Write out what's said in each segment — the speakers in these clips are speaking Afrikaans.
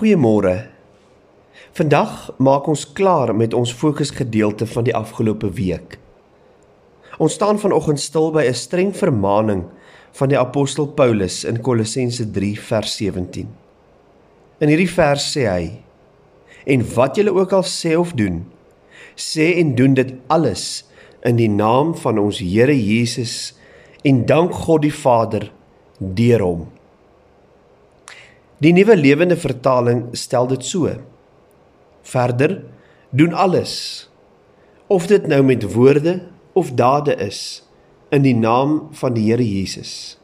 Goeiemôre. Vandag maak ons klaar met ons fokusgedeelte van die afgelope week. Ons staan vanoggend stil by 'n streng vermaaning van die apostel Paulus in Kolossense 3 vers 17. In hierdie vers sê hy: "En wat julle ook al sê of doen, sê en doen dit alles in die naam van ons Here Jesus en dank God die Vader deur hom." Die nuwe lewende vertaling stel dit so: Verder doen alles of dit nou met woorde of dade is in die naam van die Here Jesus.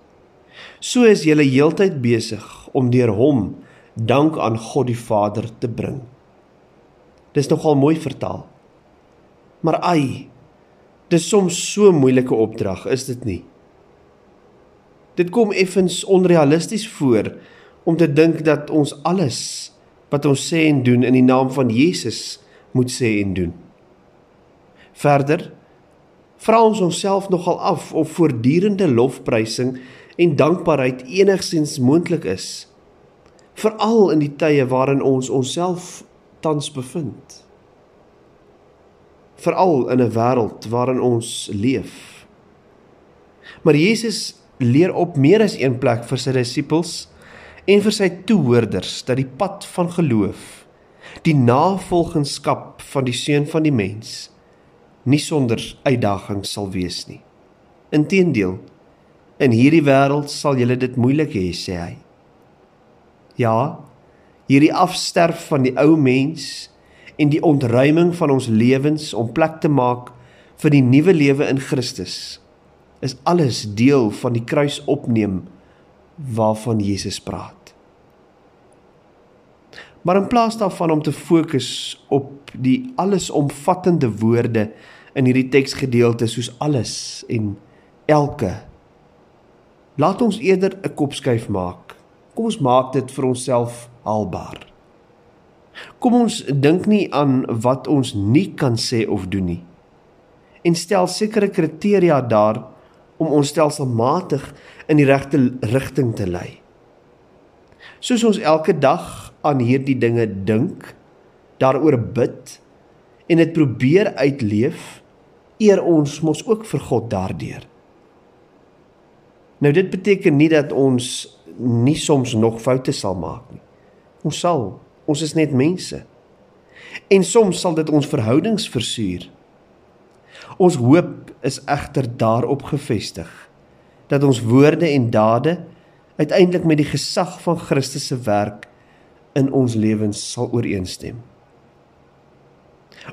So is jy heeltyd besig om deur hom dank aan God die Vader te bring. Dis nogal mooi vertaal. Maar ai, dis soms so moeilike opdrag, is dit nie? Dit kom effens onrealisties voor om te dink dat ons alles wat ons sê en doen in die naam van Jesus moet sê en doen. Verder vra ons onsself nogal af of voortdurende lofprysing en dankbaarheid enigsins moontlik is veral in die tye waarin ons onsself tans bevind veral in 'n wêreld waarin ons leef maar Jesus leer op meer as een plek vir sy disippels en vir sy toehoorders dat die pad van geloof, die navolgingskap van die seun van die mens nie sonder uitdagings sal wees nie. Inteendeel, in hierdie wêreld sal julle dit moeilik hê, sê hy. Ja, hierdie afsterf van die ou mens en die ontruiming van ons lewens om plek te maak vir die nuwe lewe in Christus is alles deel van die kruis opneem waarvan Jesus praat. Maar in plaas daarvan om te fokus op die allesomvattende woorde in hierdie teksgedeelte soos alles en elke laat ons eerder 'n kopskuif maak. Kom ons maak dit vir onsself haalbaar. Kom ons dink nie aan wat ons nie kan sê of doen nie. En stel sekere kriteria daar om ons stelselmatig in die regte rigting te lei. Soos ons elke dag aan hierdie dinge dink, daaroor bid en dit probeer uitleef, eer ons mos ook vir God daardeur. Nou dit beteken nie dat ons nie soms nog foute sal maak nie. Ons sal, ons is net mense. En soms sal dit ons verhoudings versuur. Ons hoop is egter daarop gefestig dat ons woorde en dade uiteindelik met die gesag van Christus se werk in ons lewens sal ooreenstem.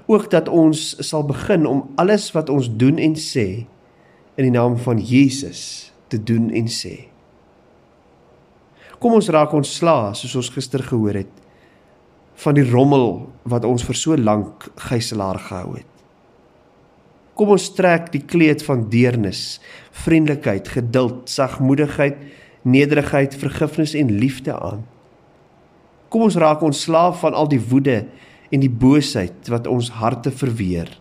Ook dat ons sal begin om alles wat ons doen en sê in die naam van Jesus te doen en sê. Kom ons raak ons sla soos ons gister gehoor het van die rommel wat ons vir so lank gijslaar gehou het. Kom ons trek die kleed van deernis, vriendelikheid, geduld, sagmoedigheid, nederigheid, vergifnis en liefde aan. Kom ons raak ontslaaf van al die woede en die boosheid wat ons harte verweer.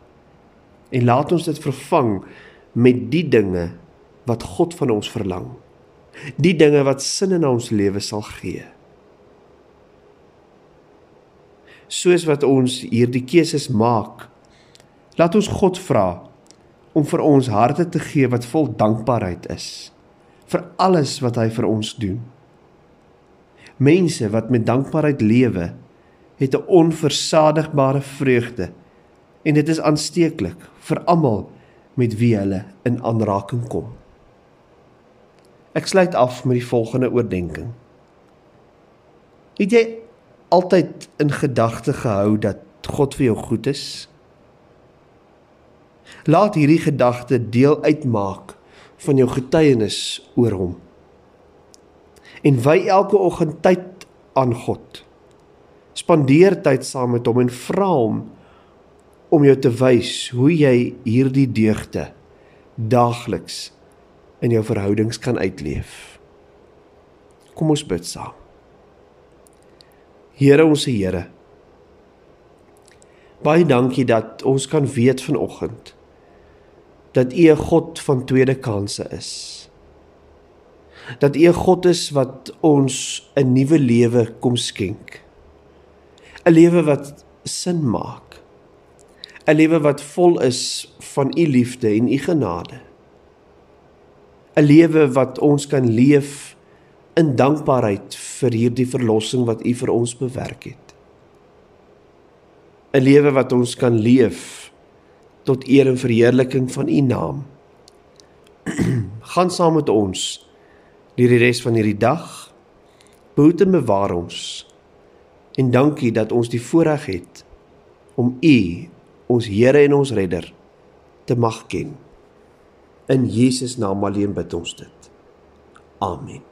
En laat ons dit vervang met die dinge wat God van ons verlang. Die dinge wat sin in ons lewe sal gee. Soos wat ons hierdie keuses maak, laat ons God vra om vir ons harte te gee wat vol dankbaarheid is vir alles wat hy vir ons doen. Mense wat met dankbaarheid lewe, het 'n onversadigbare vreugde en dit is aansteeklik vir almal met wie hulle in aanraking kom. Ek sluit af met die volgende oordeenking. Het jy altyd in gedagte gehou dat God vir jou goed is? Laat hierdie gedagte deel uitmaak van jou getuienis oor hom en wy elke oggend tyd aan God. Spandeer tyd saam met hom en vra hom om jou te wys hoe jy hierdie deugde daagliks in jou verhoudings kan uitleef. Kom ons bid saam. Here ons Here. Baie dankie dat ons kan weet vanoggend dat U 'n God van tweede kansse is dat U 'n God is wat ons 'n nuwe lewe kom skenk. 'n lewe wat sin maak. 'n Lewe wat vol is van u liefde en u genade. 'n Lewe wat ons kan leef in dankbaarheid vir hierdie verlossing wat u vir ons bewerk het. 'n Lewe wat ons kan leef tot eer en verheerliking van u naam. Gaan saam met ons deur die res van hierdie dag. Behoed en bewaar ons. En dankie dat ons die voorreg het om U, ons Here en ons Redder, te mag ken. In Jesus naam alleen bid ons dit. Amen.